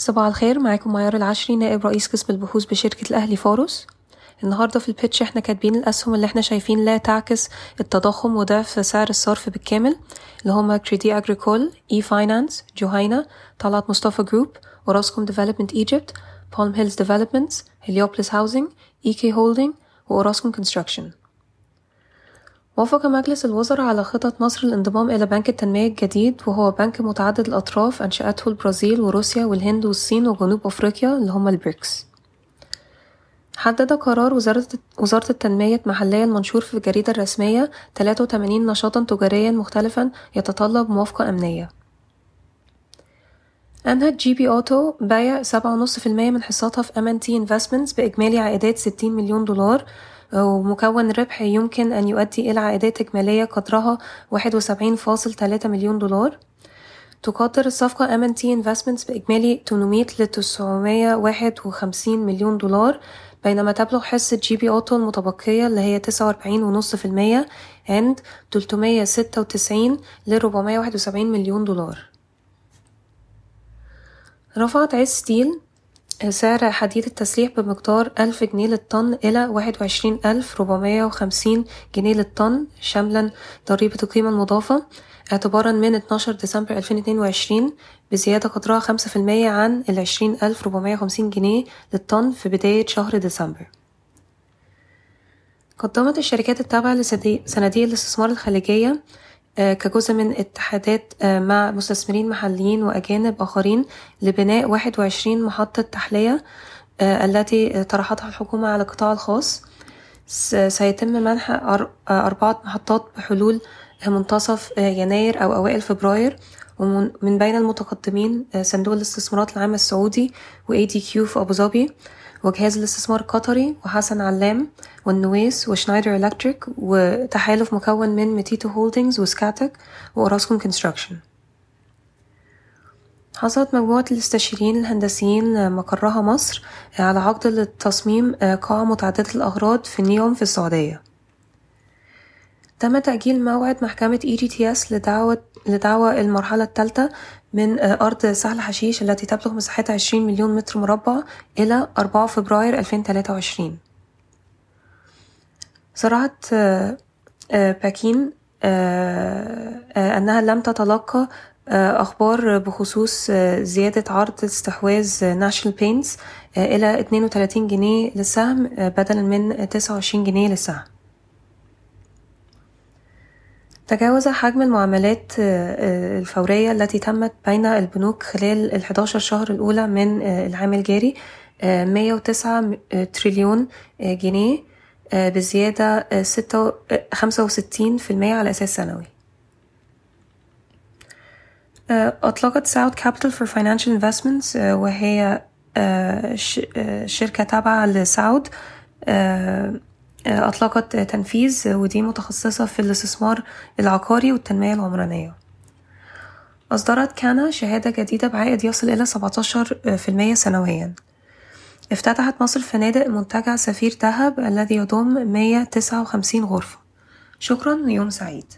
صباح الخير معاكم معيار العشري نائب رئيس قسم البحوث بشركة الأهلي فاروس. النهاردة في ال pitch إحنا كاتبين الأسهم اللي إحنا شايفين لا تعكس التضخم وضعف سعر الصرف بالكامل اللي هما Credit Agricole e-finance جوهينا طلعت مصطفى Group و Orascom Development Egypt Palm Hills Developments Heliopolis Housing EK Holding و Orascom Construction وافق مجلس الوزراء على خطط مصر للانضمام إلى بنك التنمية الجديد وهو بنك متعدد الأطراف أنشأته البرازيل وروسيا والهند والصين وجنوب أفريقيا اللي هما البريكس. حدد قرار وزارة وزارة التنمية المحلية المنشور في الجريدة الرسمية 83 نشاطا تجاريا مختلفا يتطلب موافقة أمنية. أنهت GB Auto بيع سبعة ونص في المية من حصتها في MNT Investments بإجمالي عائدات ستين مليون دولار ومكون ربح يمكن أن يؤدي إلى عائدات إجمالية قدرها واحد وسبعين فاصل تلاتة مليون دولار. تقدر الصفقة MNT Investments بإجمالي 800 ل 951 مليون دولار بينما تبلغ حصة GB Auto المتبقية اللي هي تسعة وأربعين ونص في المية عند 396 ل 471 مليون دولار. رفعت عز Steel سعر حديد التسليح بمقدار ألف جنيه للطن إلى واحد وعشرين ألف ربعمية وخمسين جنيه للطن شاملا ضريبة القيمة المضافة. اعتبارا من اتناشر ديسمبر ألفين اتنين وعشرين بزيادة قدرها خمسة في المية عن العشرين ألف ربعمية وخمسين جنيه للطن في بداية شهر ديسمبر. قدمت الشركات التابعة لصناديق الاستثمار الخليجية كجزء من اتحادات مع مستثمرين محليين وأجانب آخرين لبناء واحد وعشرين محطة تحلية التي طرحتها الحكومة على القطاع الخاص. سيتم منح أربعة محطات بحلول منتصف يناير أو أوائل فبراير. ومن بين المتقدمين صندوق الاستثمارات العامة السعودي و ADQ في أبو ظبي. وجهاز الاستثمار القطري وحسن علام والنويس و Schneider Electric وتحالف مكون من Metito Holdings و Scatec و Orascom Construction. حصلت مجموعة الاستشاريين الهندسيين مقرها مصر على عقد لتصميم قاعة متعددة الأغراض في نيوم في السعودية. تم تأجيل موعد محكمة EGTS لدعوة لدعوى المرحلة الثالثة من أرض سهل حشيش التي تبلغ مساحتها 20 مليون متر مربع إلى 4 فبراير 2023 صرحت باكين أنها لم تتلقى أخبار بخصوص زيادة عرض استحواذ ناشونال بينتس إلى 32 جنيه للسهم بدلا من 29 جنيه للسهم. تجاوز حجم المعاملات الفورية التي تمت بين البنوك خلال الحداشر شهر الأولى من العام الجاري مية وتسعة تريليون جنيه بزيادة ستة خمسة وستين في المية على أساس سنوي. أطلقت South Capital for Financial Investments وهي شركة تابعة لساود أطلقت تنفيذ ودي متخصصة في الاستثمار العقاري والتنمية العمرانية. أصدرت كانا شهادة جديدة بعائد يصل إلى 17% سنويا. افتتحت مصر فنادق منتجع سفير دهب الذي يضم 159 غرفة. شكرا ويوم سعيد.